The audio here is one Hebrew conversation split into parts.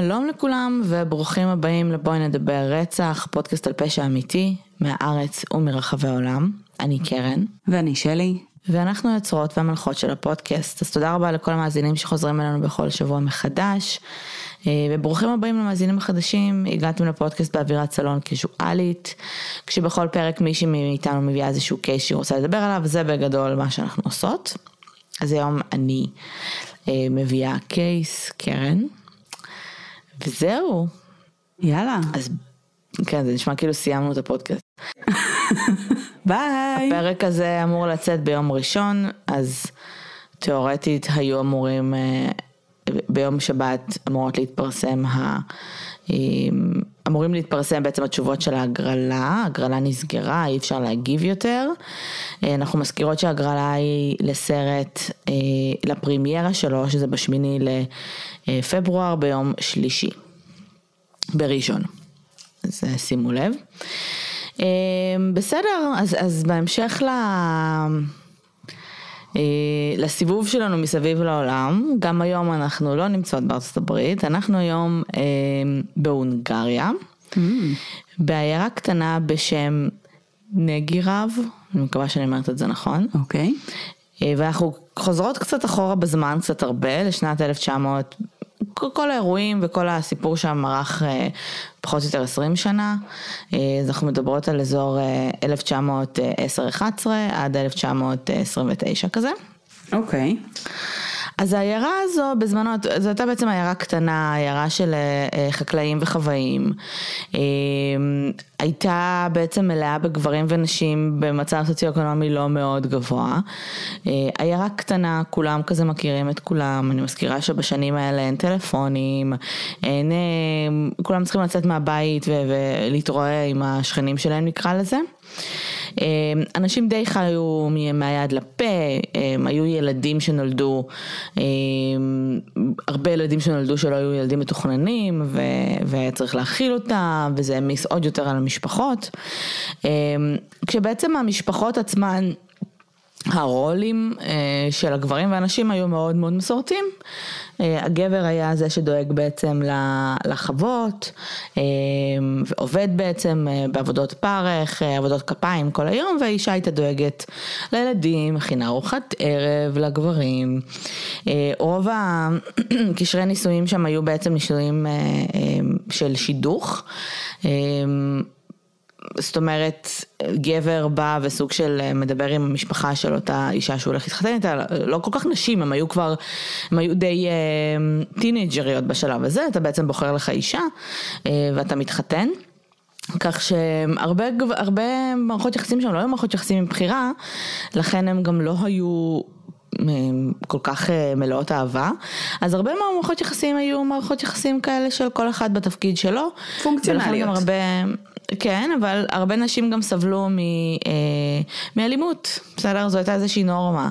שלום לכולם וברוכים הבאים לבואי נדבר רצח, פודקאסט על פשע אמיתי מהארץ ומרחבי העולם. אני קרן. ואני שלי. ואנחנו היוצרות והמנחות של הפודקאסט, אז תודה רבה לכל המאזינים שחוזרים אלינו בכל שבוע מחדש. אה, וברוכים הבאים למאזינים החדשים, הגעתם לפודקאסט באווירת סלון קזואלית, כשבכל פרק מישהי מאיתנו מביאה איזשהו קייס שהיא רוצה לדבר עליו, זה בגדול מה שאנחנו עושות. אז היום אני אה, מביאה קייס, קרן, וזהו. יאללה. אז כן, זה נשמע כאילו סיימנו את הפודקאסט. ביי. הפרק הזה אמור לצאת ביום ראשון, אז תאורטית היו אמורים, אה, ביום שבת אמורות להתפרסם ה... אה, אמורים להתפרסם בעצם התשובות של ההגרלה, ההגרלה נסגרה, אי אפשר להגיב יותר. אה, אנחנו מזכירות שההגרלה היא לסרט, לפרימיירה שלו, שזה בשמיני לפברואר ביום שלישי, בראשון. אז שימו לב. בסדר, אז, אז בהמשך ל... לסיבוב שלנו מסביב לעולם, גם היום אנחנו לא נמצאות בארצות הברית, אנחנו היום אה, בהונגריה, mm. בעיירה קטנה בשם נגירב, אני מקווה שאני אומרת את זה נכון. אוקיי. Okay. ואנחנו חוזרות קצת אחורה בזמן, קצת הרבה, לשנת 1900. כל האירועים וכל הסיפור שם ערך פחות או יותר 20 שנה, אז אנחנו מדברות על אזור 1910-11 עד 1929 כזה. אוקיי. Okay. אז העיירה הזו בזמנו, זו הייתה בעצם עיירה קטנה, עיירה של חקלאים וחוואים. הייתה בעצם מלאה בגברים ונשים במצב סוציו-אקונומי לא מאוד גבוה. עיירה קטנה, כולם כזה מכירים את כולם, אני מזכירה שבשנים האלה אין טלפונים, אין, כולם צריכים לצאת מהבית ולהתרועע עם השכנים שלהם נקרא לזה. אנשים די חיו מהיד לפה, היו ילדים שנולדו, הרבה ילדים שנולדו שלא היו ילדים מתוכננים והיה צריך להכיל אותם וזה העמיס עוד יותר על המשפחות. כשבעצם המשפחות עצמן הרולים של הגברים והנשים היו מאוד מאוד מסורתיים. הגבר היה זה שדואג בעצם לחוות, ועובד בעצם בעבודות פרך, עבודות כפיים כל היום, והאישה הייתה דואגת לילדים, מכינה ארוחת ערב לגברים. רוב הקשרי נישואים שם היו בעצם נישואים של שידוך. זאת אומרת, גבר בא וסוג של מדבר עם המשפחה של אותה אישה שהוא הולך להתחתן איתה, לא כל כך נשים, הם היו כבר, הם היו די uh, טינג'ריות בשלב הזה, אתה בעצם בוחר לך אישה uh, ואתה מתחתן. כך שהרבה הרבה מערכות יחסים שם לא היו מערכות יחסים מבחירה, לכן הם גם לא היו כל כך מלאות אהבה, אז הרבה מהמערכות יחסים היו מערכות יחסים כאלה של כל אחד בתפקיד שלו. פונקציונליות. הרבה, כן, אבל הרבה נשים גם סבלו מ, אה, מאלימות, בסדר? זו הייתה איזושהי נורמה.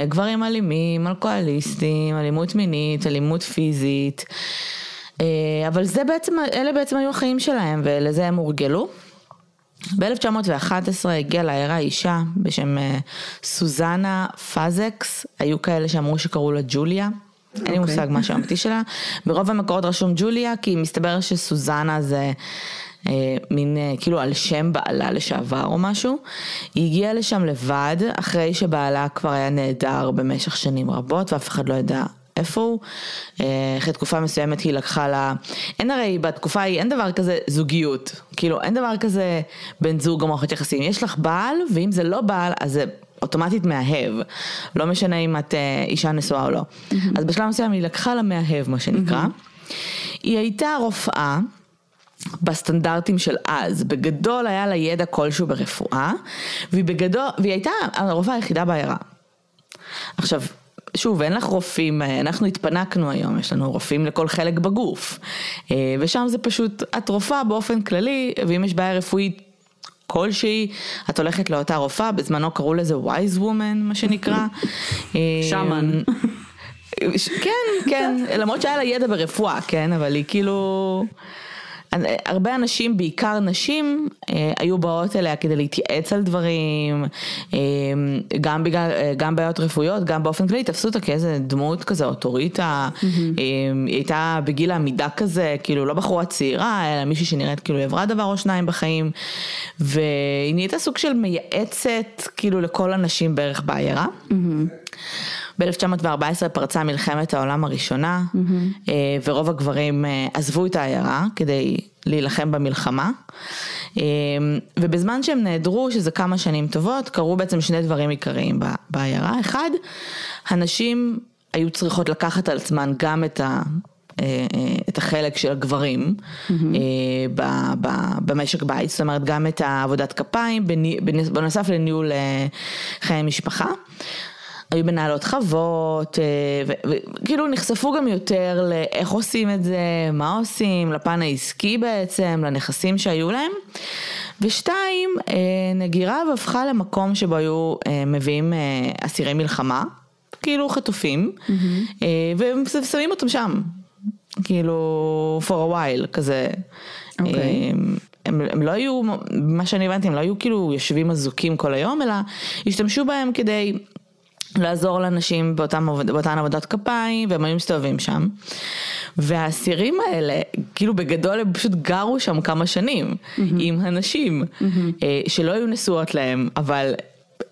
גברים אלימים, אלכוהוליסטים, אלימות מינית, אלימות פיזית. אה, אבל זה בעצם, אלה בעצם היו החיים שלהם ולזה הם הורגלו. ב-1911 הגיעה לעיירה אישה בשם סוזנה פאזקס, היו כאלה שאמרו שקראו לה ג'וליה. Okay. אין לי אוקיי. מושג מה שאמרתי שלה. ברוב המקורות רשום ג'וליה, כי מסתבר שסוזנה זה אה, מין אה, כאילו על שם בעלה לשעבר או משהו. היא הגיעה לשם לבד, אחרי שבעלה כבר היה נעדר במשך שנים רבות ואף אחד לא ידע איפה הוא. אחרי תקופה מסוימת היא לקחה לה, אין הרי בתקופה ההיא, אין דבר כזה זוגיות. כאילו אין דבר כזה בן זוג או מערכות יחסים. יש לך בעל, ואם זה לא בעל, אז זה אוטומטית מאהב. לא משנה אם את אישה נשואה או לא. Mm-hmm. אז בשלב מסוים היא לקחה לה מאהב, מה שנקרא. Mm-hmm. היא הייתה רופאה. בסטנדרטים של אז, בגדול היה לה ידע כלשהו ברפואה, והיא בגדול, והיא הייתה הרופאה היחידה בעיירה. עכשיו, שוב, אין לך רופאים, אנחנו התפנקנו היום, יש לנו רופאים לכל חלק בגוף. ושם זה פשוט, את רופאה באופן כללי, ואם יש בעיה רפואית כלשהי, את הולכת לאותה רופאה, בזמנו קראו לזה wise woman, מה שנקרא. שמן. כן, כן, למרות שהיה לה ידע ברפואה, כן, אבל היא כאילו... הרבה אנשים, בעיקר נשים, אה, היו באות אליה כדי להתייעץ על דברים, אה, גם בגלל, אה, גם בעיות רפואיות, גם באופן כללי, תפסו אותה כאיזה דמות כזה, אוטוריטה, mm-hmm. היא הייתה בגיל העמידה כזה, כאילו לא בחורה צעירה, אלא מישהי שנראית כאילו עברה דבר או שניים בחיים, והיא נהייתה סוג של מייעצת, כאילו לכל הנשים בערך בעיירה. Mm-hmm. ב-1914 פרצה מלחמת העולם הראשונה, mm-hmm. ורוב הגברים אה, עזבו את העיירה כדי להילחם במלחמה. אה, ובזמן שהם נעדרו, שזה כמה שנים טובות, קרו בעצם שני דברים עיקריים בעיירה. אחד, הנשים היו צריכות לקחת על עצמן גם את ה... את החלק של הגברים mm-hmm. במשק בית, זאת אומרת גם את העבודת כפיים, בנוסף לניהול חיי משפחה. היו מנהלות חוות, אה, וכאילו נחשפו גם יותר לאיך עושים את זה, מה עושים, לפן העסקי בעצם, לנכסים שהיו להם. ושתיים, אה, נגיריו הפכה למקום שבו היו אה, מביאים אסירי מלחמה, כאילו חטופים, mm-hmm. ושמים אותם שם, כאילו for a while כזה. Okay. אוקיי. הם, הם לא היו, מה שאני הבנתי, הם לא היו כאילו יושבים אזוקים כל היום, אלא השתמשו בהם כדי לעזור לאנשים באותן, באותן עבודות כפיים, והם היו מסתובבים שם. והאסירים האלה, כאילו בגדול הם פשוט גרו שם כמה שנים, mm-hmm. עם הנשים, mm-hmm. שלא היו נשואות להם, אבל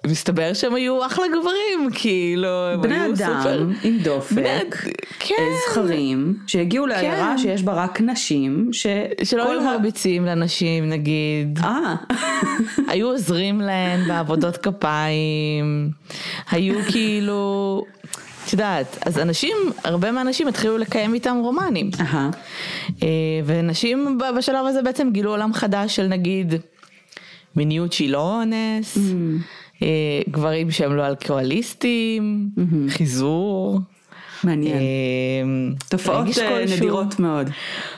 מסתבר שהם היו אחלה גברים, כאילו, הם בני היו אדם סופר... עם דופק, בני... כן. זכרים, שהגיעו לעיירה כן. שיש בה רק נשים, ש... שלא היו מרביצים לנשים נגיד. אה. היו עוזרים להן בעבודות כפיים, היו כאילו... את יודעת, אז אנשים, הרבה מהאנשים התחילו לקיים איתם רומנים. Uh-huh. ונשים בשלב הזה בעצם גילו עולם חדש של נגיד מיניות שהיא לא אונס. Mm. אה, גברים שהם לא אלכוהוליסטים, חיזור. מעניין. אה, תופעות אה, נדירות מאוד.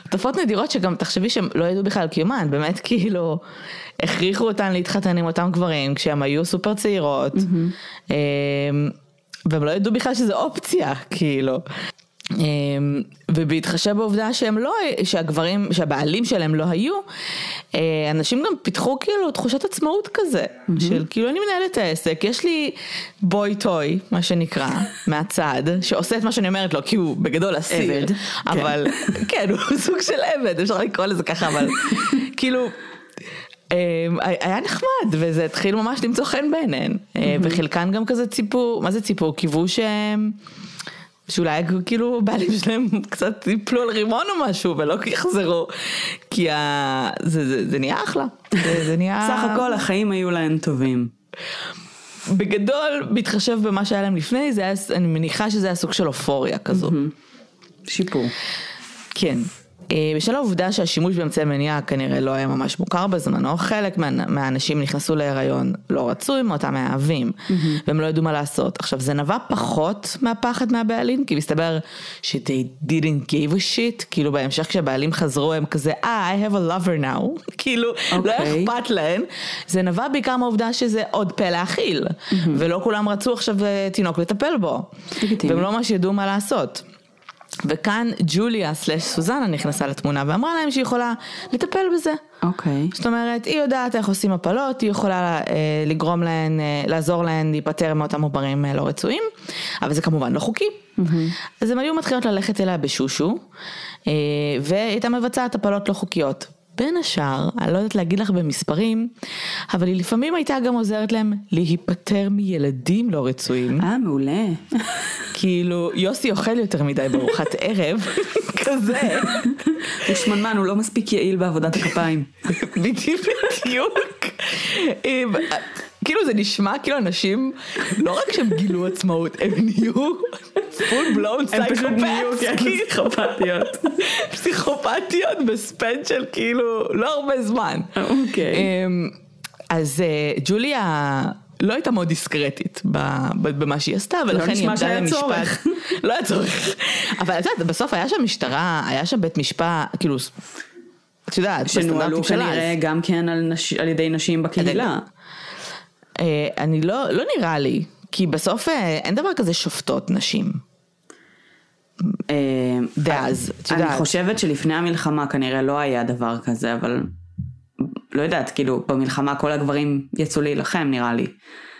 תופעות נדירות שגם תחשבי שהם לא ידעו בכלל קיומן, באמת כאילו הכריחו אותן להתחתן עם אותם גברים כשהם היו סופר צעירות, והם לא ידעו בכלל שזה אופציה, כאילו. אמ, ובהתחשב בעובדה שהם לא, שהגברים, שהבעלים שלהם לא היו, אה, אנשים גם פיתחו כאילו תחושת עצמאות כזה, mm-hmm. של כאילו אני מנהלת את העסק, יש לי בוי טוי, מה שנקרא, מהצד, שעושה את מה שאני אומרת לו, כי הוא בגדול אסיר, עבד, אבל, כן. כן, הוא סוג של עבד, אפשר לקרוא לזה ככה, אבל כאילו... אמ, היה נחמד וזה התחיל ממש למצוא חן בעיניהן mm-hmm. וחלקן גם כזה ציפו, מה זה ציפו? קיוו שהם שאולי כאילו בעלים שלהם קצת יפלו על רימון או משהו ולא יחזרו, כי ה... זה, זה, זה נהיה אחלה, זה, זה נהיה... סך הכל החיים היו להם טובים. בגדול, בהתחשב במה שהיה להם לפני, זה היה, אני מניחה שזה היה סוג של אופוריה כזו. שיפור. כן. אה, בשל העובדה שהשימוש באמצעי מניעה כנראה לא היה ממש מוכר בזמנו, חלק מה, מהאנשים נכנסו להיריון לא רצוי מאותם מאהבים. והם לא ידעו מה לעשות. עכשיו זה נבע פחות מהפחד מהבעלים, כי מסתבר ש- they didn't give a shit, כאילו בהמשך כשהבעלים חזרו הם כזה, אה, I have a lover now, כאילו. לא אוקיי. אכפת להם. זה נבע בעיקר מהעובדה שזה עוד פה להכיל. ולא כולם רצו עכשיו אה, תינוק לטפל בו, והם לא ממש ידעו מה לעשות. וכאן ג'וליה סלש סוזנה נכנסה לתמונה ואמרה להם שהיא יכולה לטפל בזה. אוקיי. Okay. זאת אומרת, היא יודעת איך עושים הפלות, היא יכולה אה, לגרום להן, אה, לעזור להן להיפטר מאותם עוברים אה, לא רצויים, אבל זה כמובן לא חוקי. Mm-hmm. אז הן היו מתחילות ללכת אליה בשושו, אה, והיא הייתה מבצעת הפלות לא חוקיות. בין השאר, אני לא יודעת להגיד לך במספרים, אבל היא לפעמים הייתה גם עוזרת להם להיפטר מילדים לא רצויים. אה, מעולה. כאילו, יוסי אוכל יותר מדי בארוחת ערב, כזה. הוא שמנמן, הוא לא מספיק יעיל בעבודת הכפיים. בדיוק. כאילו זה נשמע כאילו אנשים, לא רק שהם גילו עצמאות, הם נהיו פול בלון פסיכופתיות. פסיכופתיות בספן של כאילו לא הרבה זמן. אוקיי. אמ, אז אה, ג'וליה... לא הייתה מאוד דיסקרטית במה שהיא עשתה, ולכן היא עמדה למשפט. לא היה צורך. אבל את יודעת, בסוף היה שם משטרה, היה שם בית משפט, כאילו, את יודעת, שנוהלו כנראה גם כן על ידי נשים בקהילה. אה, אני לא, לא נראה לי, כי בסוף אה, אין דבר כזה שופטות נשים. אה, דאז, את אני יודעת. חושבת שלפני המלחמה כנראה לא היה דבר כזה, אבל לא יודעת, כאילו במלחמה כל הגברים יצאו להילחם נראה לי.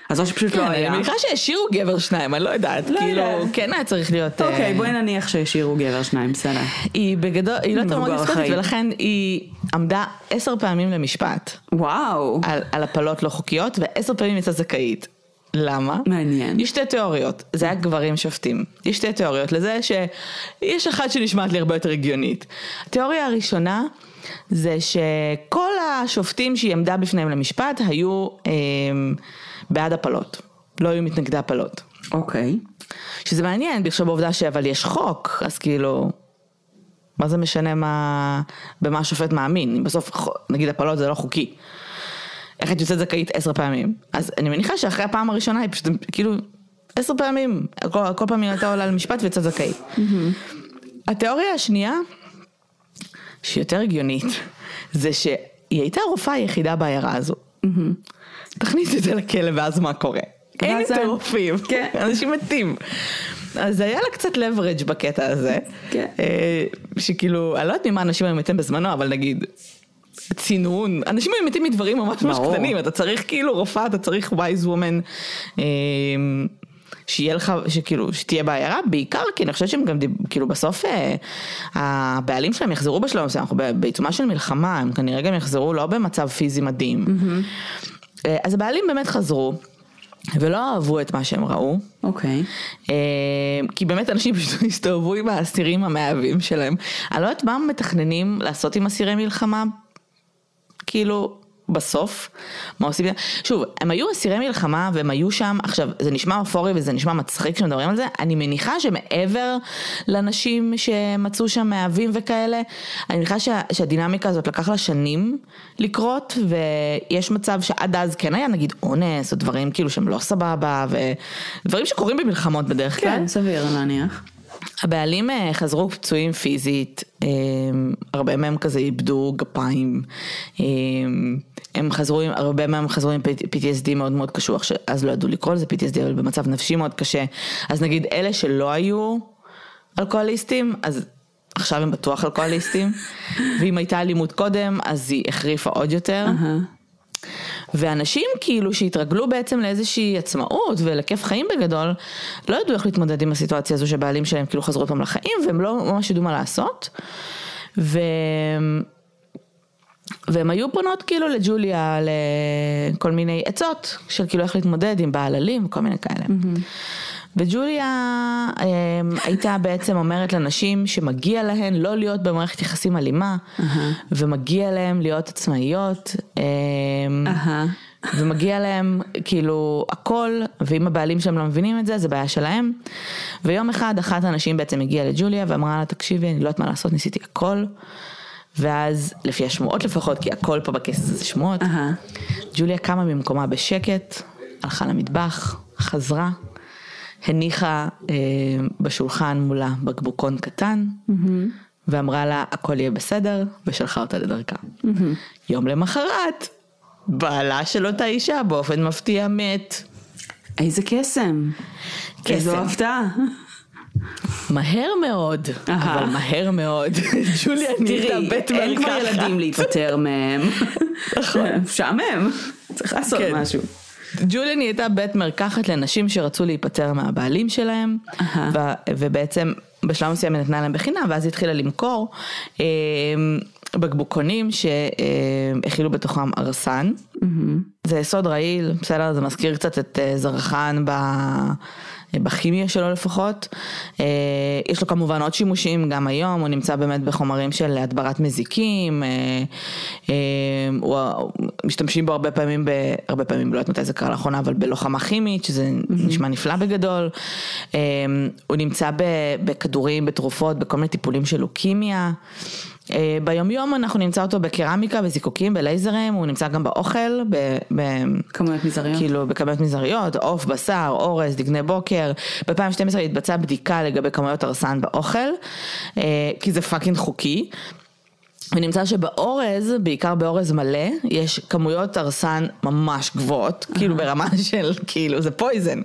אז או שפשוט לא כן, היה. אני מניחה שהשאירו גבר שניים, אני לא יודעת, לא כאילו. כן היה צריך להיות... אוקיי, אה, בואי נניח שהשאירו גבר שניים, בסדר. היא בגדול, היא לא אחראי. ולכן היא עמדה עשר פעמים למשפט וואו, על הפלות לא חוקיות, ועשר פעמים יצאה זכאית. למה? מעניין. יש שתי תיאוריות, זה היה גברים שופטים. יש שתי תיאוריות לזה שיש אחת שנשמעת לי הרבה יותר הגיונית. התיאוריה הראשונה זה שכל השופטים שהיא עמדה בפניהם למשפט היו אה, בעד הפלות, לא היו מתנגדי הפלות. אוקיי. שזה מעניין, בהקשר בעובדה שאבל יש חוק, אז כאילו, מה זה משנה מה, במה השופט מאמין, אם בסוף, נגיד הפלות זה לא חוקי. איך את יוצאת זכאית עשר פעמים? אז אני מניחה שאחרי הפעם הראשונה היא פשוט, כאילו, עשר פעמים, כל, כל פעם היא הייתה עולה למשפט ויצאה זכאית. התיאוריה השנייה, שהיא יותר הגיונית, זה שהיא הייתה הרופאה היחידה בעיירה הזו. תכניס את זה לכלא ואז מה קורה? אין יותר. רופאים, כן. אנשים מתים. אז היה לה קצת leverage בקטע הזה, כן. אה, שכאילו, אני לא יודעת ממה אנשים היו מתים בזמנו, אבל נגיד, צינון, אנשים היו מתים מדברים ממש ממש. קטנים, אתה צריך כאילו רופאה, אתה צריך wise woman, אה, שיהיה לך, שכאילו, שתהיה בעיירה, בעיקר כי אני חושבת שהם גם, כאילו בסוף אה, הבעלים שלהם יחזרו בשלב מסוים, אנחנו בעיצומה של מלחמה, הם כנראה גם יחזרו לא במצב פיזי מדהים. אה, אז הבעלים באמת חזרו. ולא אהבו את מה שהם ראו, אוקיי. אה, כי באמת אנשים פשוט הסתובבו עם האסירים המאהבים שלהם. אני לא יודעת מה מתכננים לעשות עם אסירי מלחמה, כאילו, בסוף, מה עושים? שוב, הם היו אסירי מלחמה והם היו שם, עכשיו, זה נשמע אופורי וזה נשמע מצחיק כשמדברים על זה, אני מניחה שמעבר לנשים שמצאו שם מאהבים וכאלה, אני מניחה שה, שהדינמיקה הזאת לקח לה שנים לקרות, ויש מצב שעד אז כן היה נגיד אונס, או דברים כאילו שהם לא סבבה, ודברים שקורים במלחמות בדרך כלל. כן, סביר להניח. הבעלים אה, חזרו פצועים פיזית, אה, הרבה מהם כזה איבדו גפיים, אה, הם חזרו, הרבה מהם חזרו עם PTSD מאוד מאוד קשוח, שאז לא ידעו לקרוא לזה PTSD, אבל במצב נפשי מאוד קשה. אז נגיד אלה שלא היו אלכוהוליסטים, אז עכשיו הם בטוח אלכוהוליסטים, ואם הייתה אלימות קודם, אז היא החריפה עוד יותר. אהה. ואנשים כאילו שהתרגלו בעצם לאיזושהי עצמאות ולכיף חיים בגדול, לא ידעו איך להתמודד עם הסיטואציה הזו שבעלים שלהם כאילו חזרו פעם לחיים והם לא ממש ידעו מה לעשות. ו... והם היו פונות כאילו לג'וליה לכל מיני עצות של כאילו איך להתמודד עם בעל אלים וכל מיני כאלה. וג'וליה אמ, הייתה בעצם אומרת לנשים שמגיע להן לא להיות במערכת יחסים אלימה, ומגיע להן להיות עצמאיות. אמ. ומגיע להם כאילו הכל, ואם הבעלים שלהם לא מבינים את זה, זה בעיה שלהם. ויום אחד אחת הנשים בעצם הגיעה לג'וליה ואמרה לה, תקשיבי, אני לא יודעת מה לעשות, ניסיתי הכל. ואז, לפי השמועות לפחות, כי הכל פה בכס הזה זה שמועות. ג'וליה קמה ממקומה בשקט, הלכה למטבח, חזרה, הניחה אה, בשולחן מולה בקבוקון קטן, ואמרה לה, הכל יהיה בסדר, ושלחה אותה לדרכה. יום למחרת, בעלה של אותה אישה באופן מפתיע מת. איזה קסם. קסם. איזו הפתעה. מהר מאוד. אבל מהר מאוד. ג'וליה נהייתה תראי, בית אין כבר מרקחת. ילדים להיפטר מהם. נכון. משעמם. צריך לעשות כן. משהו. ג'וליה נהייתה בית מרקחת לנשים שרצו להיפטר מהבעלים שלהם. ו- ובעצם בשלב מסוים היא נתנה להם בחינם, ואז היא התחילה למכור אה, בקבוקונים שהכילו בתוכם ארסן. זה יסוד רעיל, בסדר, זה מזכיר קצת את אה, זרחן ב... בכימיה שלו לפחות. אה, יש לו כמובן עוד שימושים גם היום, הוא נמצא באמת בחומרים של הדברת מזיקים, אה, אה, הוא, משתמשים בו הרבה פעמים, ב, הרבה פעמים, לא יודעת מתי זה קרה לאחרונה, אבל בלוחמה כימית, שזה נשמע נפלא בגדול. הוא נמצא בכדורים, בתרופות, בכל מיני טיפולים של לוקימיה. אה, ביומיום אנחנו נמצא אותו בקרמיקה, בזיקוקים, בלייזרים, הוא נמצא גם באוכל, ב, ב, כמויות מזעריות. כאילו בכמויות מזעריות, עוף, בשר, אורז, דגני בוקר. ב-2012 התבצעה בדיקה לגבי כמויות ארסן באוכל, אה, כי זה fucking חוקי. ונמצא שבאורז, בעיקר באורז מלא, יש כמויות ארסן ממש גבוהות, כאילו ברמה של, כאילו זה poison.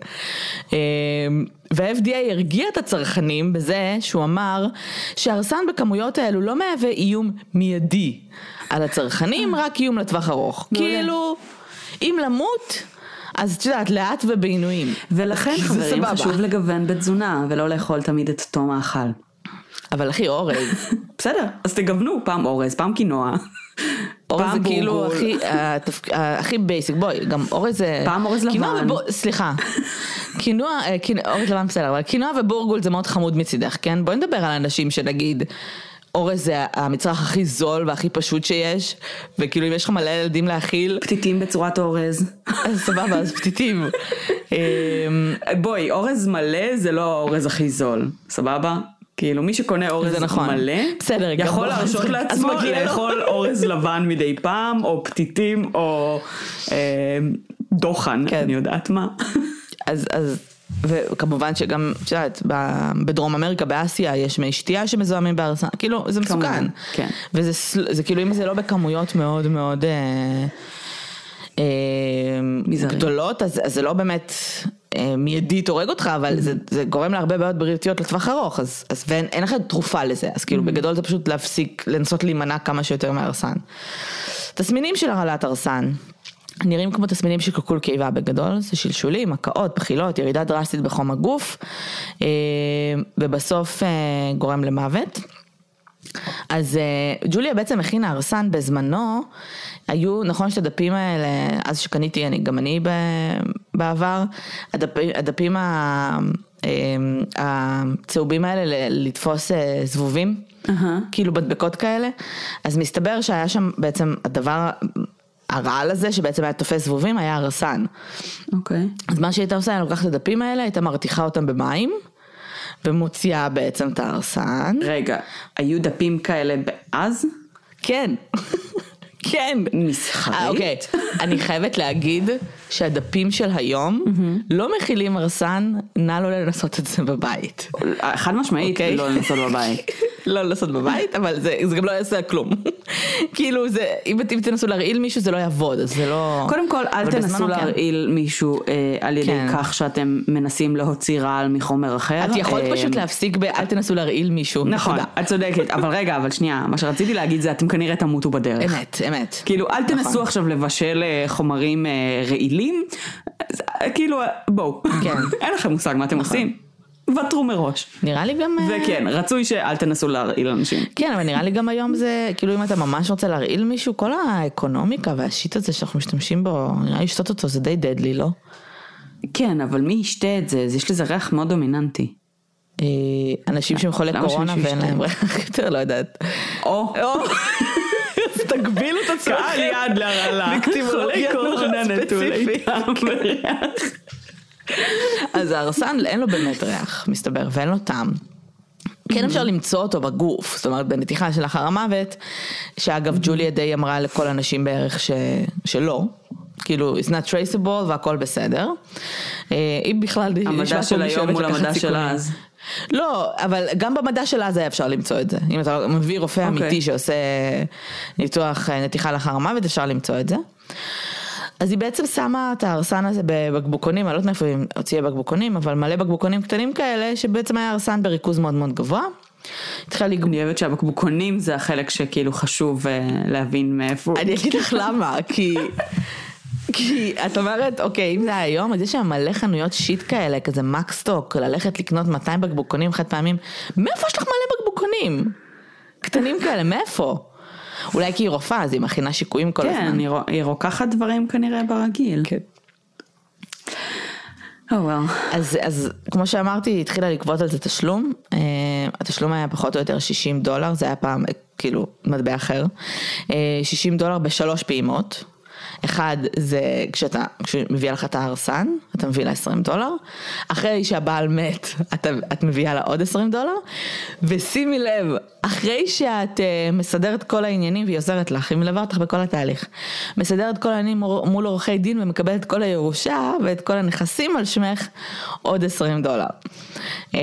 וה-FDA הרגיע את הצרכנים בזה שהוא אמר שהארסן בכמויות האלו לא מהווה איום מיידי על הצרכנים, רק איום לטווח ארוך. כאילו, אם למות, אז את יודעת, לאט ובעינויים. ולכן חברים סבבה. חשוב לגוון בתזונה ולא לאכול תמיד את אותו מאכל. אבל אחי, אורז, בסדר, אז תגוונו, פעם אורז, פעם קינואה. אורז זה כאילו. הכי, הכי basic, בואי, גם אורז זה... פעם אורז לבן. סליחה. קינואה, אורז לבן בסדר, אבל קינואה ובורגול זה מאוד חמוד מצידך, כן? בואי נדבר על אנשים שנגיד... אורז זה המצרך הכי זול והכי פשוט שיש, וכאילו אם יש לך מלא ילדים להאכיל, פתיתים בצורת אורז. אז סבבה, אז פתיתים. אמ, בואי, אורז מלא זה לא האורז הכי זול, סבבה? כאילו מי שקונה אורז נכון. מלא, בסדר, יכול להרשות לעצמו. לאכול אורז לבן מדי פעם, או פתיתים, או אה, דוחן, כן. אני יודעת מה. אז, אז, וכמובן שגם, את יודעת, בדרום אמריקה, באסיה, יש מי שתייה שמזוהמים בארסן, כאילו, זה מסוכן. כמובן, כן. וזה זה כאילו, אם זה לא בכמויות מאוד מאוד אה, מזערי. גדולות, אז, אז זה לא באמת אה, מיידית הורג אותך, אבל זה, זה גורם להרבה בעיות בריאותיות לטווח ארוך, אז, אז ואין אין לך תרופה לזה, אז כאילו, בגדול זה פשוט להפסיק, לנסות להימנע כמה שיותר מהרסן. תסמינים של הרעלת הרסן. נראים כמו תסמינים של קלקול קיבה בגדול, זה שלשולים, הקאות, בחילות, ירידה דרסטית בחום הגוף, אה, ובסוף אה, גורם למוות. אז אה, ג'וליה בעצם הכינה הרסן בזמנו, היו, נכון שאת הדפים האלה, אז שקניתי אני, גם אני בעבר, הדפים, הדפים ה- אה, הצהובים האלה ל- לתפוס אה, זבובים, אהה. כאילו מדבקות כאלה, אז מסתבר שהיה שם בעצם הדבר, הרעל הזה שבעצם היה תופס זבובים היה הרסן. אוקיי. אז מה שהייתה עושה, היה לוקחת את הדפים האלה, הייתה מרתיחה אותם במים, ומוציאה בעצם את ההרסן. רגע, היו דפים כאלה אז? כן, כן. מסחרית? אה, אוקיי, אני חייבת להגיד שהדפים של היום לא מכילים הרסן, נא לא לנסות את זה בבית. חד משמעית, אוקיי. לא לנסות בבית. לא לנסות בבית, אבל זה, זה גם לא יעשה כלום. כאילו זה, אם, אם תנסו להרעיל מישהו זה לא יעבוד, אז זה לא... קודם כל, אל תנסו בזמנו כן. להרעיל מישהו אה, על ידי כן. כך שאתם מנסים להוציא רעל מחומר אחר. את יכולת אה, פשוט להפסיק ב... אל תנסו להרעיל מישהו. נכון. את צודקת, אבל רגע, אבל שנייה, מה שרציתי להגיד זה אתם כנראה תמותו בדרך. אמת, אמת. כאילו, אל תנסו נכון. עכשיו לבשל אה, חומרים אה, רעילים, אה, כאילו, בואו, כן. אין לכם מושג מה אתם עושים, ותרו מראש. נראה לי גם... וכן, רצוי שאל תנסו להרעיל אנשים. כן, אבל נראה לי גם היום זה, כאילו אם אתה ממש רוצה להרעיל מישהו, כל האקונומיקה והשיט הזה שאנחנו משתמשים בו, נראה לי לשתות אותו זה די דדלי, לא? כן, אבל מי ישתה את זה? יש לזה ריח מאוד דומיננטי. אנשים שהם חולי קורונה ואין? להם ריח יותר, לא יודעת. או, תגבילו את עצמכם. קהל יעד להרעלה. לקטימולוגיה חולי קורונה נורא נטולי ספציפית. טעם וריח. אז הארסן אין לו באמת ריח, מסתבר, ואין לו טעם. כן אפשר למצוא אותו בגוף, זאת אומרת בנתיחה שלאחר המוות, שאגב ג'וליה די אמרה לכל הנשים בערך ש... שלא, כאילו it's not traceable והכל בסדר. אה, אם בכלל, המדע של היום מול המדע של. אז. לא, אבל גם במדע של אז היה אפשר למצוא את זה. אם אתה מביא רופא אוקיי. אמיתי שעושה ניתוח אה, נתיחה לאחר המוות, אפשר למצוא את זה. אז היא בעצם שמה את ההרסן הזה בבקבוקונים, אני לא יודעת מאיפה היא הוציאה בקבוקונים, אבל מלא בקבוקונים קטנים כאלה, שבעצם היה הרסן בריכוז מאוד מאוד גבוה. התחילה לגמור. אני אוהבת שהבקבוקונים זה החלק שכאילו חשוב אה, להבין מאיפה. אני אגיד לך למה, כי... כי את אומרת, אוקיי, אם זה היום, אז יש שם מלא חנויות שיט כאלה, כזה מקסטוק, ללכת לקנות 200 בקבוקונים חד פעמים. מאיפה יש לך מלא בקבוקונים? קטנים כאלה, מאיפה? אולי כי היא רופאה, אז היא מכינה שיקויים כל כן, הזמן. רו- היא רוקחת דברים כנראה ברגיל. כן. או וואו. אז, אז כמו שאמרתי, היא התחילה לגבות על זה תשלום. Uh, התשלום היה פחות או יותר 60 דולר, זה היה פעם אה, כאילו מטבע אחר. Uh, 60 דולר בשלוש פעימות. אחד זה כשאתה, כשמביאה לך את ההרסן, אתה מביא לה 20 דולר, אחרי שהבעל מת, אתה, את מביאה לה עוד 20 דולר, ושימי לב, אחרי שאת uh, מסדרת כל העניינים והיא עוזרת לך, היא מלווה אותך בכל התהליך, מסדרת כל העניינים מול עורכי דין ומקבלת כל הירושה ואת כל הנכסים על שמך, עוד 20 דולר. Nice.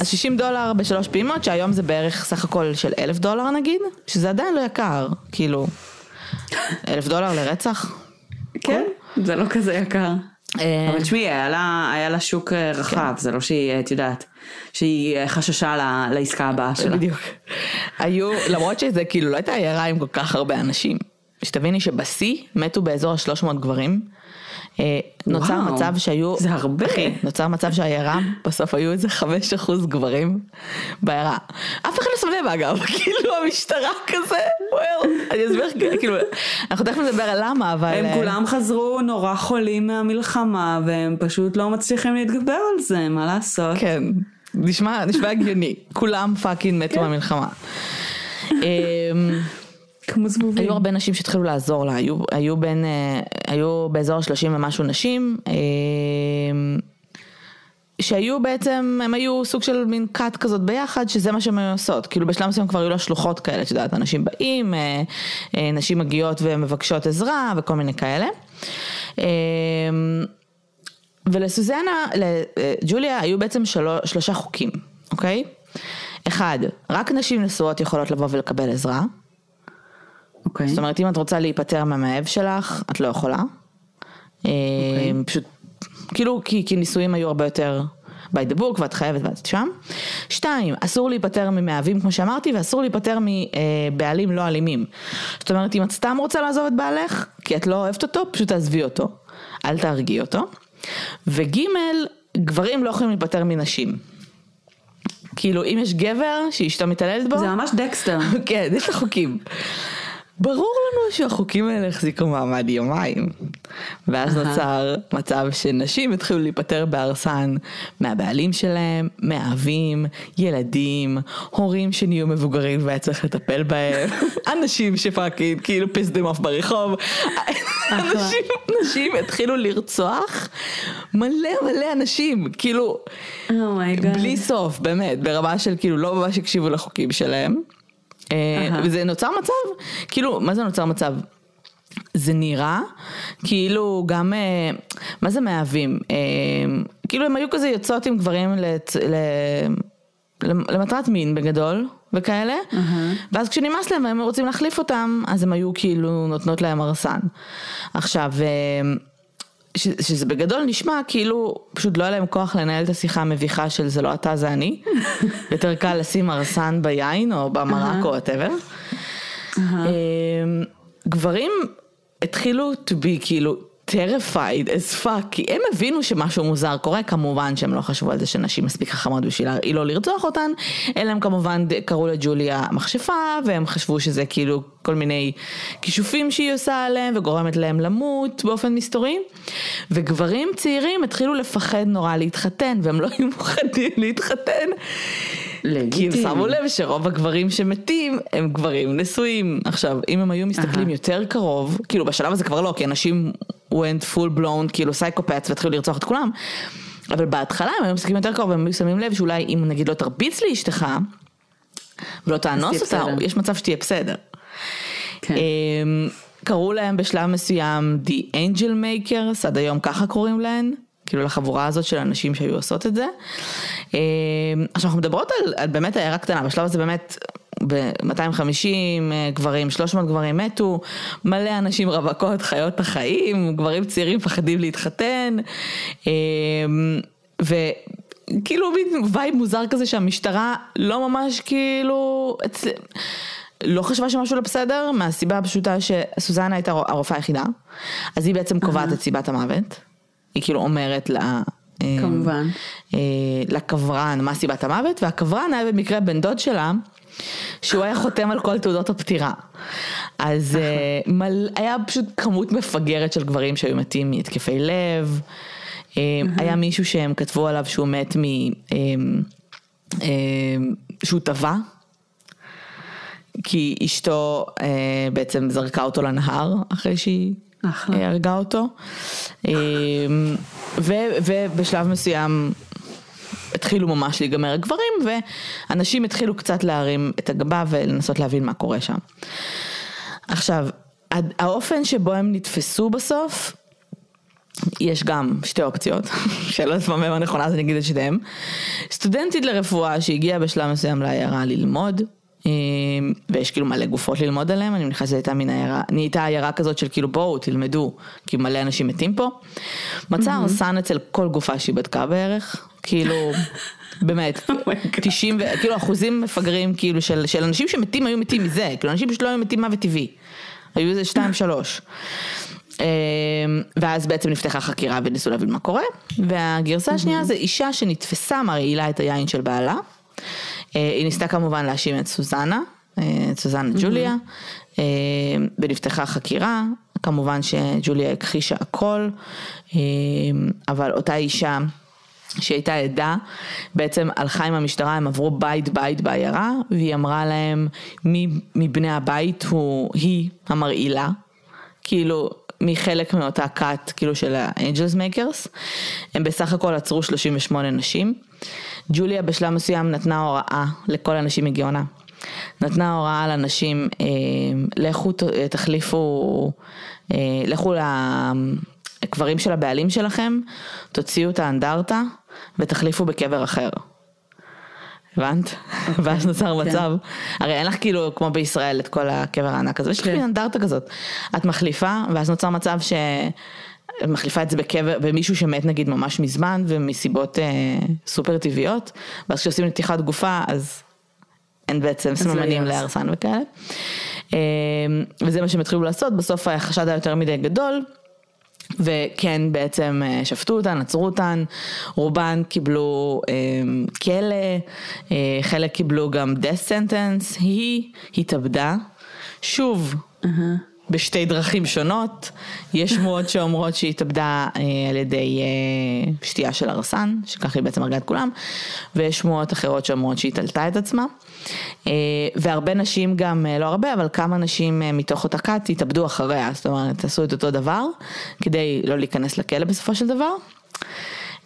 אז 60 דולר בשלוש פעימות, שהיום זה בערך סך הכל של אלף דולר נגיד, שזה עדיין לא יקר, כאילו, אלף דולר לרצח. כן, זה לא כזה יקר. אה, אבל תשמעי, היה לה, היה לה שוק אה, רחב, כן. זה לא שהיא, את יודעת, שהיא אה, חששה ל- לעסקה הבאה שלה. בדיוק. היו, למרות שזה כאילו לא הייתה עיירה עם כל כך הרבה אנשים. שתביני שבשיא מתו באזור ה-300 גברים. אה, נוצר וואו, מצב שהיו, זה הרבה. אחי, נוצר מצב שהעיירה, בסוף היו איזה 5% גברים בעיירה. אף אחד לא שם לב אגב, כאילו המשטרה כזה, וואל, אני אסביר לך, כאילו, אנחנו תכף נדבר על למה, אבל... הם אה, כולם חזרו נורא חולים מהמלחמה, והם פשוט לא מצליחים להתגבר על זה, מה לעשות? כן, נשמע, נשמע הגיוני, כולם פאקינג מתו כן. מהמלחמה. כמו זבובים. היו הרבה נשים שהתחילו לעזור לה, היו, היו בין, אה, היו באזור ה-30 ומשהו נשים, אה, שהיו בעצם, הם היו סוג של מין כת כזאת ביחד, שזה מה שהן היו עושות, כאילו בשלב מסוים כבר היו לה שלוחות כאלה, את יודעת, אנשים באים, אה, נשים מגיעות ומבקשות עזרה וכל מיני כאלה. ולסוזנה, לג'וליה היו בעצם שלו, שלושה חוקים, אוקיי? אחד, רק נשים נשואות יכולות לבוא ולקבל עזרה. אוקיי. זאת אומרת, אם את רוצה להיפטר מהמאהב שלך, את לא יכולה. אה, פשוט, כאילו, כי, כי נישואים היו הרבה יותר by the book, ואת חייבת ואת שם. שתיים, אסור להיפטר ממאהבים, כמו שאמרתי, ואסור להיפטר מבעלים לא אלימים. זאת אומרת, אם את סתם רוצה לעזוב את בעלך, כי את לא אוהבת אותו, פשוט תעזבי אותו. אל תהרגי אותו. וגימל, גברים לא יכולים להיפטר מנשים. כאילו, אם יש גבר שאשתו מתעללת בו, זה ממש דקסטר. כן, יש את החוקים. ברור לנו שהחוקים האלה החזיקו מעמד יומיים. ואז. נוצר מצב שנשים התחילו להיפטר בארסן מהבעלים שלהם, מאהבים, ילדים, הורים שנהיו מבוגרים והיה צריך לטפל בהם, אנשים ש fucking כאילו pissed them off ברחוב. אנשים, נשים התחילו לרצוח מלא מלא אנשים, כאילו, oh my god. בלי סוף, באמת, ברמה של כאילו לא ממש הקשיבו לחוקים שלהם. אה. וזה נוצר מצב, כאילו, מה זה נוצר מצב? זה נראה כאילו גם, אה, מה זה מאהבים? אה, כאילו הם היו כזה יוצאות עם גברים לצ- ל- למטרת מין בגדול וכאלה, ואז כשנמאס להם והם רוצים להחליף אותם, אז הם היו כאילו נותנות להם ארסן. עכשיו, ש, שזה בגדול נשמע כאילו פשוט לא היה להם כוח לנהל את השיחה המביכה של זה לא אתה זה אני, יותר קל לשים ארסן ביין או במרק או whatever. אמ, גברים התחילו to be כאילו terrified as fuck, כי הם הבינו שמשהו מוזר קורה, כמובן שהם לא חשבו על זה שנשים מספיק חכמות בשביל לא לרצוח אותן, אלא הם כמובן קראו לג'וליה מכשפה, והם חשבו שזה כאילו כל מיני כישופים שהיא עושה עליהם, וגורמת להם למות באופן מסתורי, וגברים צעירים התחילו לפחד נורא להתחתן, והם לא היו מוכנים להתחתן. כי הם. שמו לב שרוב הגברים שמתים הם גברים נשואים. עכשיו, אם הם היו מסתכלים אהה. יותר קרוב, כאילו בשלב הזה כבר לא, כי אנשים went full blown, כאילו סייקופטס והתחילו לרצוח את כולם, אבל בהתחלה הם היו מסתכלים יותר קרוב והם היו שמים לב שאולי אם נגיד לא תרביץ לאשתך ולא תאנוס אותה, בסדר. יש מצב שתהיה בסדר. כן. אמ, קראו להם בשלב מסוים The Angel Makers, עד היום ככה קוראים להן, כאילו לחבורה הזאת של אנשים שהיו עושות את זה. אמ, עכשיו אנחנו מדברות על, על באמת עיירה קטנה, בשלב הזה באמת ב-250 גברים, 300 גברים מתו, מלא אנשים רווקות חיות את החיים, גברים צעירים מפחדים להתחתן. אמ, וכאילו מין vibe מוזר כזה שהמשטרה לא ממש כאילו. לא חשבה שמשהו לא בסדר, מהסיבה הפשוטה שסוזנה הייתה הרופאה היחידה, אז היא בעצם קובעת את סיבת המוות, היא כאילו אומרת לה... אה, כמובן. אה, לקברן מה סיבת המוות, והקברן היה במקרה בן דוד שלה, שהוא היה חותם על כל תעודות הפטירה. אז אה, מל... היה פשוט כמות מפגרת של גברים שהיו מתים מהתקפי לב, היה מישהו שהם כתבו עליו שהוא מת מ... אה, אה, שהוא טבע. כי אשתו בעצם זרקה אותו לנהר אחרי שהיא אחלה. אה, הרגה אותו. אה, ו- ובשלב מסוים התחילו ממש להיגמר הגברים, ואנשים התחילו קצת להרים את הגבה ולנסות להבין מה קורה שם. עכשיו, האופן שבו הם נתפסו בסוף, יש גם שתי אופציות, שלא מהם הנכונה אז אני אגיד את שתיהם. סטודנטית לרפואה שהגיעה בשלב מסוים לעיירה ללמוד, ויש כאילו מלא גופות ללמוד עליהם, אני מניחה שזו הייתה מין עיירה, נהייתה עיירה כזאת של כאילו בואו תלמדו, כי מלא אנשים מתים פה. מצא הרסן אצל כל גופה שהיא בדקה בערך, כאילו, באמת, 90, ו- כאילו אחוזים מפגרים כאילו של, של אנשים שמתים היו מתים מזה, כאילו אנשים פשוט לא היו מתים מוות טבעי, היו איזה שתיים שלוש. אמ, ואז בעצם נפתחה חקירה וניסו להבין מה קורה, והגרסה השנייה זה אישה שנתפסה מרעילה את היין של בעלה, היא ניסתה כמובן להאשים את סוזנה, אה, את סוזנה ג'וליה, אה, ונפתחה חקירה, כמובן שג'וליה הכחישה הכל, אה, אבל אותה אישה שהייתה עדה, בעצם הלכה עם המשטרה, הם עברו בית בית בעיירה, והיא אמרה להם מי מבני הבית הוא, היא המרעילה, כאילו מחלק מאותה כת כאילו של ה angels makers, הם בסך הכל עצרו 38 נשים. ג'וליה בשלב מסוים נתנה הוראה לכל הנשים מגאונה. נתנה הוראה לנשים, אה, לכו תחליפו, אה, לכו לקברים של הבעלים שלכם, תוציאו את האנדרטה ותחליפו בקבר אחר. הבנת? ואז נוצר מצב, הרי אין לך כאילו כמו בישראל את כל הקבר הענק הזה, יש לך כן. מין אנדרטה כזאת. את מחליפה, ואז נוצר מצב ש... מחליפה את זה בקבר, במישהו שמת נגיד ממש מזמן ומסיבות אה, סופר טבעיות, ואז כשעושים נתיחת גופה אז אין בעצם סממנים להרסן וכאלה. אה, וזה מה שהם התחילו לעשות, בסוף החשד היה יותר מדי גדול. וכן בעצם אה, שפטו אותן, עצרו אותן, רובן קיבלו אה, כלא, אה, חלק קיבלו גם death sentence, היא התאבדה, שוב, בשתי דרכים שונות, יש שמועות שאומרות שהיא התאבדה אה, על ידי אה, שתייה של הרסן, שככה היא בעצם הרגה את כולם, ויש שמועות אחרות שאומרות שהיא תלתה את עצמה, והרבה נשים גם, אה, לא הרבה, אבל כמה נשים אה, מתוך אותה כת התאבדו אחריה, זאת אומרת, עשו את אותו דבר, כדי לא להיכנס לכלא בסופו של דבר,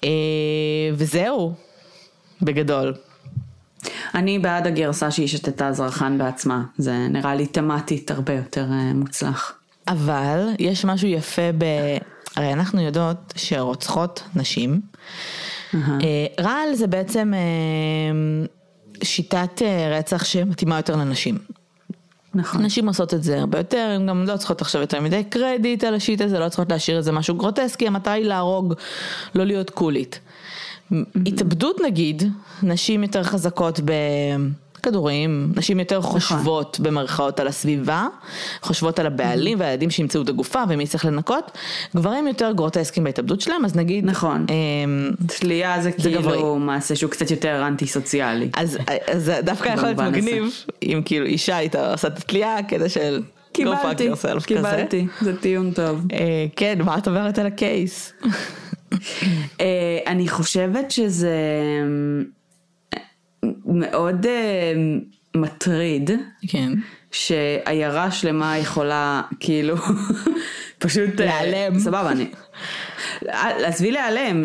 אה, וזהו, בגדול. אני בעד הגרסה שהיא שתתה זרחן בעצמה, זה נראה לי תמטית הרבה יותר אה, מוצלח. אבל יש משהו יפה ב... הרי אנחנו יודעות שרוצחות נשים, אה, רעל זה בעצם אה, שיטת אה, רצח שמתאימה יותר לנשים. נכון. נשים עושות את זה הרבה יותר, הן גם לא צריכות עכשיו יותר מדי קרדיט על השיט הזה, לא צריכות להשאיר איזה משהו גרוטסקי, המטרה היא להרוג, לא להיות קולית. התאבדות נגיד, נשים יותר חזקות בכדורים, נשים יותר חושבות במרכאות על הסביבה, חושבות על הבעלים והילדים שימצאו את הגופה ומי צריך לנקות, גברים יותר גרוטסקים בהתאבדות שלהם, אז נגיד, נכון. אמ, תלייה זה זה גברי. כאילו מעשה שהוא קצת יותר אנטי סוציאלי. אז, אז זה דווקא יכול להיות. מגניב, אם כאילו אישה הייתה עושה את התלייה כדי של... קיבלתי. קיבלתי, זה טיעון טוב. אה, כן, מה את אומרת על הקייס? אה, אני חושבת שזה מאוד אה, מטריד. כן. שעיירה שלמה יכולה כאילו פשוט אה, להיעלם. סבבה אני. עזבי להיעלם,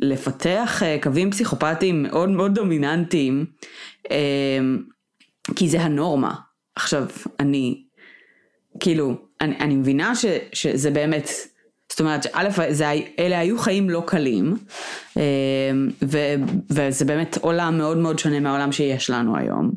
לפתח אה, קווים פסיכופטיים מאוד מאוד דומיננטיים, אה, כי זה הנורמה. עכשיו, אני, כאילו, אני, אני מבינה ש, שזה באמת, זאת אומרת, א', זה, הי- אלה היו חיים לא קלים, אה, ו, וזה באמת עולם מאוד מאוד שונה מהעולם שיש לנו היום.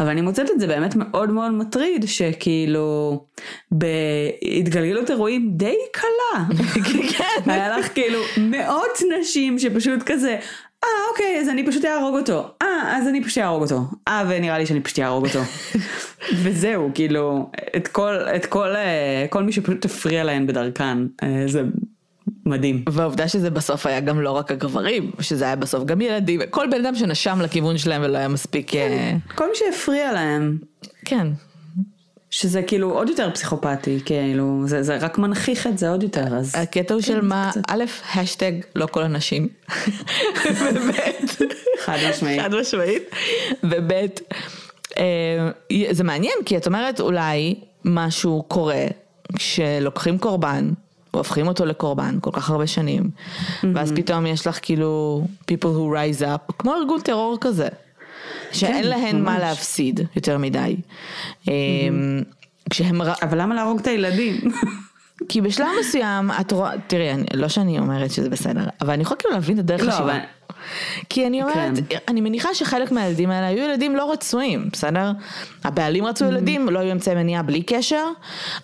אבל אני מוצאת את זה באמת מאוד מאוד מטריד, שכאילו, בהתגלגלות אירועים די קלה. כן. היה לך כאילו מאות נשים שפשוט כזה, אה אוקיי אז אני פשוט אהרוג אותו, אה אז אני פשוט אהרוג אותו, אה ונראה לי שאני פשוט אהרוג אותו. וזהו כאילו את כל את כל אה, כל מי שפשוט הפריע להן בדרכן אה, זה מדהים. והעובדה שזה בסוף היה גם לא רק הגברים, שזה היה בסוף גם ילדים, כל בן אדם שנשם לכיוון שלהם ולא היה מספיק... אה, כל מי שהפריע להם כן. שזה כאילו עוד יותר פסיכופתי כאילו זה, זה רק מנכיח את זה עוד יותר אז הקטע הוא של מה, א', השטג לא כל הנשים, וב', חד משמעית. חד משמעית, וב', אה, זה מעניין כי את אומרת אולי משהו קורה, כשלוקחים קורבן, והופכים אותו לקורבן כל כך הרבה שנים, mm-hmm. ואז פתאום יש לך כאילו people who rise up, כמו ארגון טרור כזה, שאין כן, להן. מה להפסיד יותר מדי. Mm-hmm. כשהם, ר- אבל למה להרוג את הילדים? כי בשלב מסוים, את רואה, תראי, אני, לא שאני אומרת שזה בסדר, אבל אני יכולה כאילו להבין את הדרך לא, חשיבה. אבל- כי אני אומרת, כן. אני מניחה שחלק מהילדים האלה היו ילדים לא רצויים, בסדר? הבעלים רצו ילדים, לא היו אמצעי מניעה בלי קשר,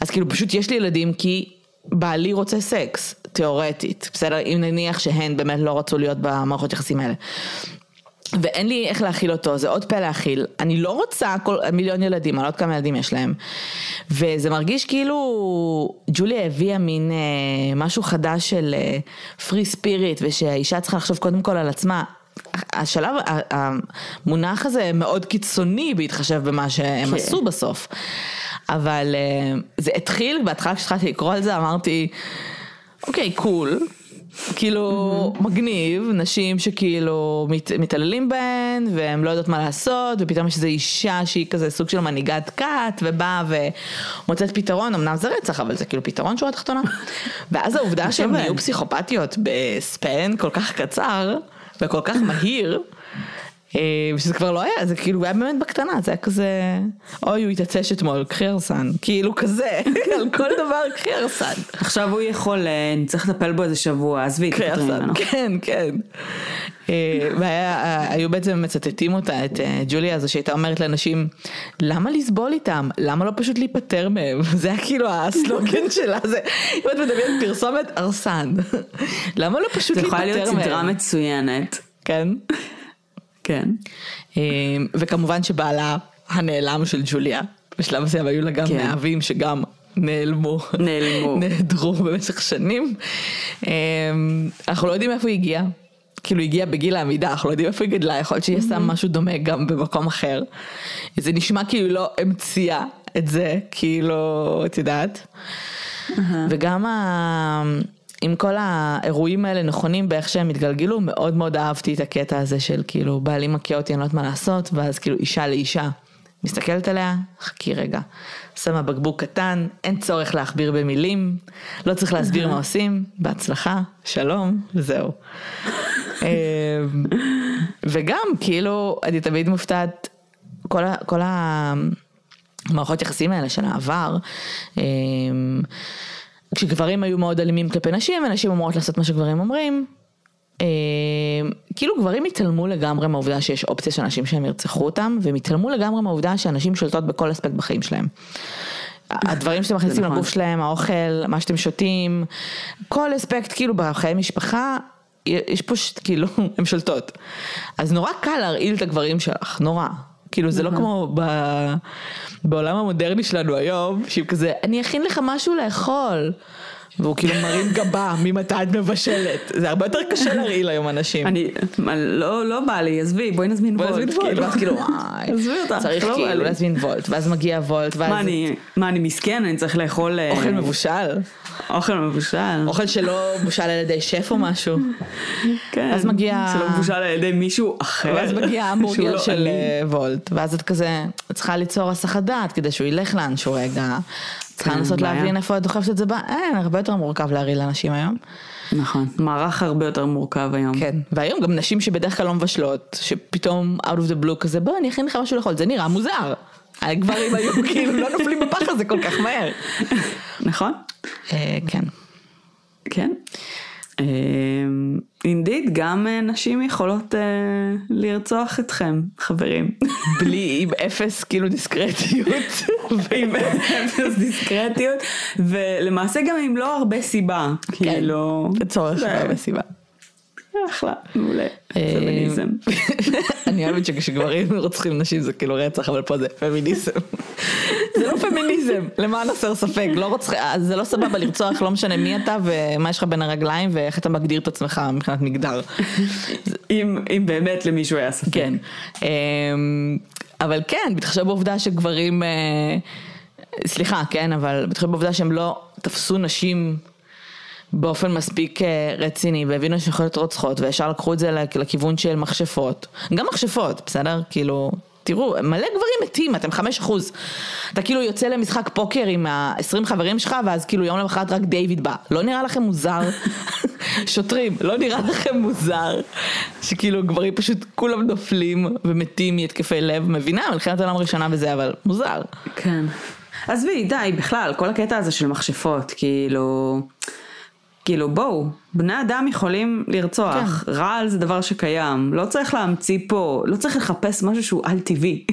אז כאילו פשוט יש לי ילדים כי בעלי רוצה סקס, תיאורטית, בסדר? אם נניח שהן באמת לא רצו להיות במערכות יחסים האלה. ואין לי איך להכיל אותו, זה עוד פה להכיל. אני לא רוצה כל, מיליון ילדים, אני לא יודעת כמה ילדים יש להם. וזה מרגיש כאילו ג'וליה הביאה מין אה, משהו חדש של פרי ספיריט, ושהאישה צריכה לחשוב קודם כל על עצמה. השלב, המונח הזה מאוד קיצוני בהתחשב במה שהם כן. עשו בסוף. אבל אה, זה התחיל, בהתחלה כשהתחלתי לקרוא על זה אמרתי, אוקיי, קול. כאילו מגניב, נשים שכאילו מת, מתעללים בהן והן לא יודעות מה לעשות ופתאום יש איזו אישה שהיא כזה סוג של מנהיגת כת ובאה ומוצאת פתרון, אמנם זה רצח אבל זה כאילו פתרון שורה תחתונה. ואז העובדה שהן. נהיו פסיכופתיות בספן כל כך קצר וכל כך מהיר. אה, שזה כבר לא היה, זה כאילו היה באמת בקטנה, זה היה כזה, אוי הוא התעצש אתמול, קחי הרסן, כאילו כזה, על כל דבר קחי הרסן. עכשיו הוא יכול, אה, נצטרך לטפל בו איזה שבוע, עזבי, קריאסן, ממנו. כן, כן. אה, והיו בעצם מצטטים אותה, את ג'וליה הזו שהייתה אומרת לאנשים, למה לסבול איתם? למה לא פשוט להיפטר מהם? זה היה כאילו הסלוגן שלה, זה, אם את מדמיינת פרסומת, ארסן. למה לא פשוט זה להיפטר מהם? להיות סדרה מצוינת. כן. כן. אה, וכמובן שבעלה הנעלם של ג'וליה, בשלב מסוים היו לה גם כן. מאהבים שגם נעלמו. נעלמו. נעדרו במשך שנים. אה, אנחנו לא יודעים איפה היא הגיעה. כאילו היא הגיעה בגיל העמידה, אנחנו לא יודעים איפה היא גדלה, יכול להיות שהיא עושה משהו דומה גם במקום אחר. זה נשמע כאילו לא המציאה את זה, כאילו, את יודעת. וגם ה... עם כל האירועים האלה נכונים באיך שהם התגלגלו, מאוד מאוד אהבתי את הקטע הזה של כאילו בעלי מכה אותי, אני לא יודעת מה לעשות, ואז כאילו אישה לאישה. מסתכלת עליה, חכי רגע, שמה בקבוק קטן, אין צורך להכביר במילים, לא צריך להסביר מה עושים, בהצלחה, שלום, וזהו. אמ, וגם כאילו, אני תמיד מופתעת, כל, כל המערכות יחסים האלה של העבר, אמ, כשגברים היו מאוד אלימים כלפי נשים, ונשים אמורות לעשות מה שגברים אומרים, אה, כאילו גברים התעלמו לגמרי מהעובדה שיש אופציה של אנשים שהם ירצחו אותם, והם התעלמו לגמרי מהעובדה שאנשים שולטות בכל אספקט בחיים שלהם. הדברים שאתם מכניסים נכון. לגוף שלהם, האוכל, מה שאתם שותים, כל אספקט כאילו בחיי משפחה, יש פה. כאילו, הן שולטות. אז נורא קל להרעיל את הגברים שלך, נורא. כאילו זה לא כמו ב... בעולם המודרני שלנו היום, שהיא כזה, אני אכין לך משהו לאכול. והוא כאילו מרים גבה ממתי את מבשלת. זה הרבה יותר קשה להרעיל היום אנשים. אני, לא, לא בא לי, עזבי, בואי נזמין וולט. נזמין וולט, כאילו. ואז כאילו וואי, עזבי אותך, צריך לא כאילו. להזמין וולט, ואז מגיע וולט, ואז מה אני, מה אני מסכן, אני צריך לאכול... אה, אוכל מבושל, אוכל מבושל. אוכל שלא בושל על ידי שף או משהו, כן. אז מגיע- שלא מבושל על ידי מישהו אחר. ואז מגיע המבורגר לא של. אה, וולט, ואז את כזה, את צריכה ליצור הסחת דעת כדי שהוא ילך לאנשהו רגע, צריכה לנסות. להבין איפה את דוחפת את זה, אין, הרבה יותר מורכב להרעיל לאנשים היום. נכון, מערך הרבה יותר מורכב היום. כן, והיום גם נשים שבדרך כלל לא מבשלות, שפתאום out of the blue כזה, בוא אני אכין לך משהו לאכול, זה נראה מוזר. הגברים היו כאילו לא נופלים בפח הזה כל כך מהר. נכון? אה, כן. כן. אינדיד, גם אה, נשים יכולות אה, לרצוח אתכם, חברים. בלי, עם אפס כאילו דיסקרטיות. עם אפס דיסקרטיות, ולמעשה גם עם לא הרבה סיבה. כאילו... לצורך זה- הרבה סיבה. אחלה, מעולה. אה, פמיניזם. אני אוהבת שכשגברים רוצחים נשים זה כאילו רצח, אבל פה זה פמיניזם. זה לא פמיניזם, למען הסר ספק, לא רוצח, אז זה לא סבבה לרצוח, לא משנה מי אתה ומה יש לך בין הרגליים ואיך אתה מגדיר את עצמך מבחינת מגדר. אם אם באמת למישהו היה ספק. כן. אמ, אבל כן, בהתחשב בעובדה שגברים, אה, סליחה, כן, אבל בהתחשב בעובדה שהם לא תפסו נשים באופן מספיק אה, רציני והבינו שהן יכולות להיות רוצחות וישר לקחו את זה לכ- לכיוון של מכשפות. גם מכשפות, בסדר? כאילו, תראו, מלא גברים מתים, אתם חמש אחוז. אתה כאילו יוצא למשחק פוקר עם ה-20 חברים שלך, ואז כאילו יום למחרת רק דיוויד בא. לא נראה לכם מוזר? שוטרים, לא נראה לכם מוזר? שכאילו גברים פשוט כולם נופלים ומתים מהתקפי לב, מבינה? מלחמת העולם הראשונה וזה, אבל מוזר. כן. עזבי, די, בכלל, כל הקטע הזה של מכשפות, כאילו... כאילו בואו, בני אדם יכולים לרצוח, כן. רעל זה דבר שקיים, לא צריך להמציא פה, לא צריך לחפש משהו שהוא על טבעי.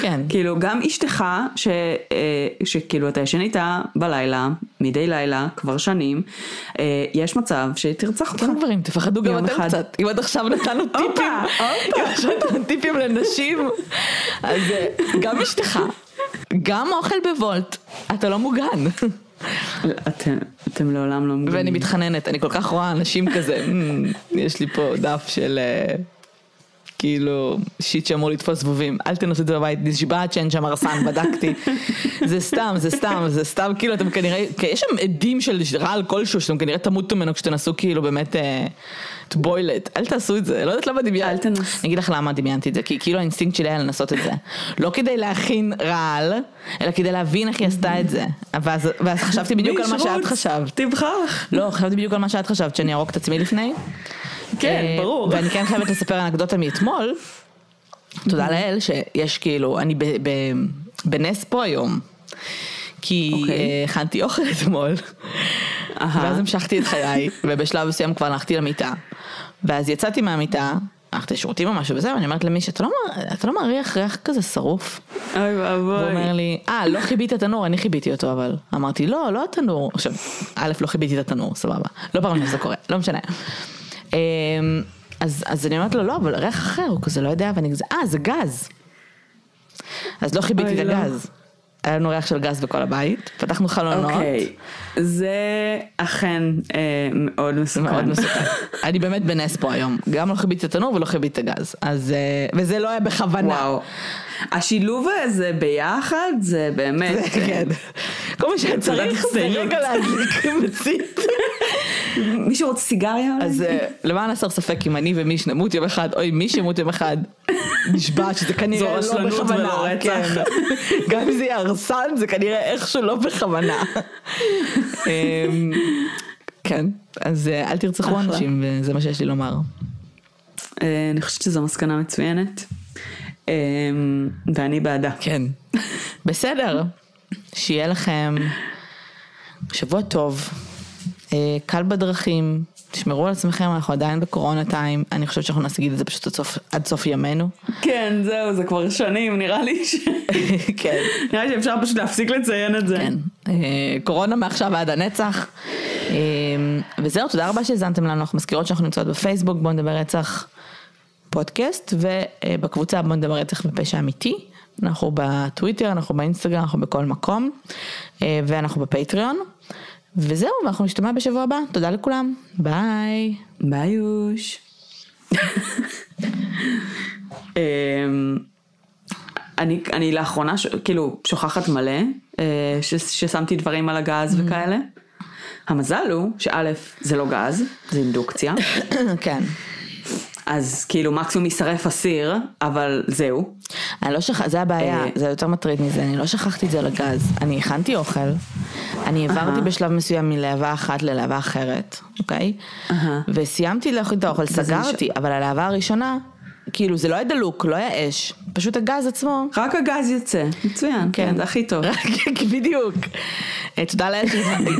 כן. כאילו גם אשתך, ש, אה, שכאילו אתה ישן איתה בלילה, מדי לילה, כבר שנים, אה, יש מצב שתרצח אותך. גם גברים, תפחדו גם אתם אחד. קצת. אם עד עכשיו נתנו טיפים, אם עכשיו נתנו טיפים לנשים, אז אה, גם אשתך, גם אוכל בוולט, אתה לא מוגן. אתם, אתם לעולם לא מוגנים. ואני מתחננת, אני כל כך רואה אנשים כזה, יש לי פה דף של אה, כאילו shit שאמור לתפוס זבובים, אל תנסו את זה בבית, נשבעת שאין שם ארסן, בדקתי. זה סתם, זה סתם, זה סתם, כאילו אתם כנראה, יש שם אדים של רעל כלשהו שאתם כנראה תמותו ממנו כשתנסו כאילו באמת... it, אל תעשו את זה, לא יודעת למה דמיינתי. אל תנסו. אני אגיד לך למה דמיינתי את זה, כי כאילו האינסטינקט שלי היה לנסות את זה. לא כדי להכין רעל, אלא כדי להבין איך היא עשתה את זה. ואז, ואז חשבתי בדיוק על מה שאת חשבת. תבחר. לא, חשבתי בדיוק על מה שאת חשבת, שאני ארוק את עצמי לפני. כן, אה, ברור. ואני כן חייבת לספר אנקדוטה מאתמול. תודה לאל שיש כאילו, אני בנס פה היום. כי. אוקיי. אה, הכנתי אוכל אתמול. ואז המשכתי את חיי, ובשלב מסוים כבר הלכתי למיטה, ואז יצאתי מהמיטה, הלכתי לשירותים או משהו וזה, ואני אומרת למישהו, אתה לא, אתה לא מריח ריח כזה שרוף? אוי ואבוי. הוא אומר לי, אה, לא חיבית את התנור, אני חיביתי אותו, אבל אמרתי, לא, לא התנור. עכשיו, א', לא חיביתי את התנור, סבבה. לא פעם שזה קורה, לא משנה. אמ, אז, אז אני אומרת לו, לא, אבל ריח אחר, הוא כזה לא יודע, ואני כזה, אה, זה גז. אז לא חיביתי את לא. הגז. היה לנו ריח של גז בכל הבית, פתחנו חלונות. אוקיי, זה אכן אה, מאוד מסוכן. מאוד מסוכן. אני באמת בנס פה היום, גם לא חיביתי את התנור ולא חיביתי את הגז, אז, אה, וזה לא היה בכוונה. וואו. השילוב הזה ביחד זה באמת... זה כן. כל מה שצריך זה רגע להדליק מצית. מישהו רוצה סיגריה? אז אה, למען הסר ספק אם אני ומיש נמות יום אחד, אוי מי שימות יום אחד, נשבע שזה כנראה לא בכוונה. כן. גם אם זה יהיה הרסן זה כנראה איכשהו לא בכוונה. אמ, כן, אז אה, אל תרצחו אנשים וזה מה שיש לי לומר. אה, אני חושבת שזו מסקנה מצוינת. אמ, ואני בעדה. כן. בסדר. שיהיה לכם שבוע טוב, אה, קל בדרכים, תשמרו על עצמכם, אנחנו עדיין בקורונה טיים, אני חושבת שאנחנו נגיד את זה פשוט עד סוף, עד סוף ימינו. כן, זהו, זה כבר שנים, נראה לי ש... כן. נראה לי שאפשר פשוט להפסיק לציין את זה. כן. אה, קורונה מעכשיו עד הנצח. אה, וזהו, תודה רבה שהאזנתם לנו, אנחנו מזכירות שאנחנו נמצאות בפייסבוק, בואו נדבר רצח פודקאסט, ובקבוצה בואו נדבר רצח בפשע אמיתי. אנחנו בטוויטר, אנחנו באינסטגרם, אנחנו בכל מקום, ואנחנו בפטריון. וזהו, ואנחנו נשתמע בשבוע הבא. תודה לכולם. ביי. ביי יוש. אמ, אני, אני לאחרונה ש, כאילו שוכחת מלא אה, ש, ששמתי דברים על הגז mm-hmm. וכאלה. המזל הוא שא' זה לא גז, זה אינדוקציה. כן. אז כאילו מקסימום יישרף אסיר, אבל זהו. אני לא שכחתי, זה הבעיה, אה, זה יותר מטריד מזה, אני לא שכחתי את זה על הגז. אני הכנתי אוכל, אני העברתי בשלב מסוים מלהבה אחת ללהבה אחרת, אוקיי? וסיימתי להכין את האוכל, סגרתי, אבל הלהבה הראשונה... כאילו זה לא היה דלוק, לא היה אש, פשוט הגז עצמו. רק הגז יוצא, מצוין, כן, כן זה הכי טוב. בדיוק. אה, תודה לאל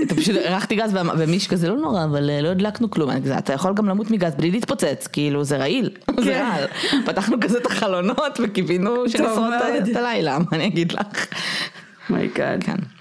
אתה פשוט הרחתי גז ומיש כזה לא נורא, אבל אה, לא הדלקנו כלום, אתה יכול גם למות מגז בלי להתפוצץ, כאילו זה רעיל, זה כן. רעל. פתחנו כזה את החלונות וקיווינו שנשרוד את הלילה, מה אני אגיד לך. my god. כן.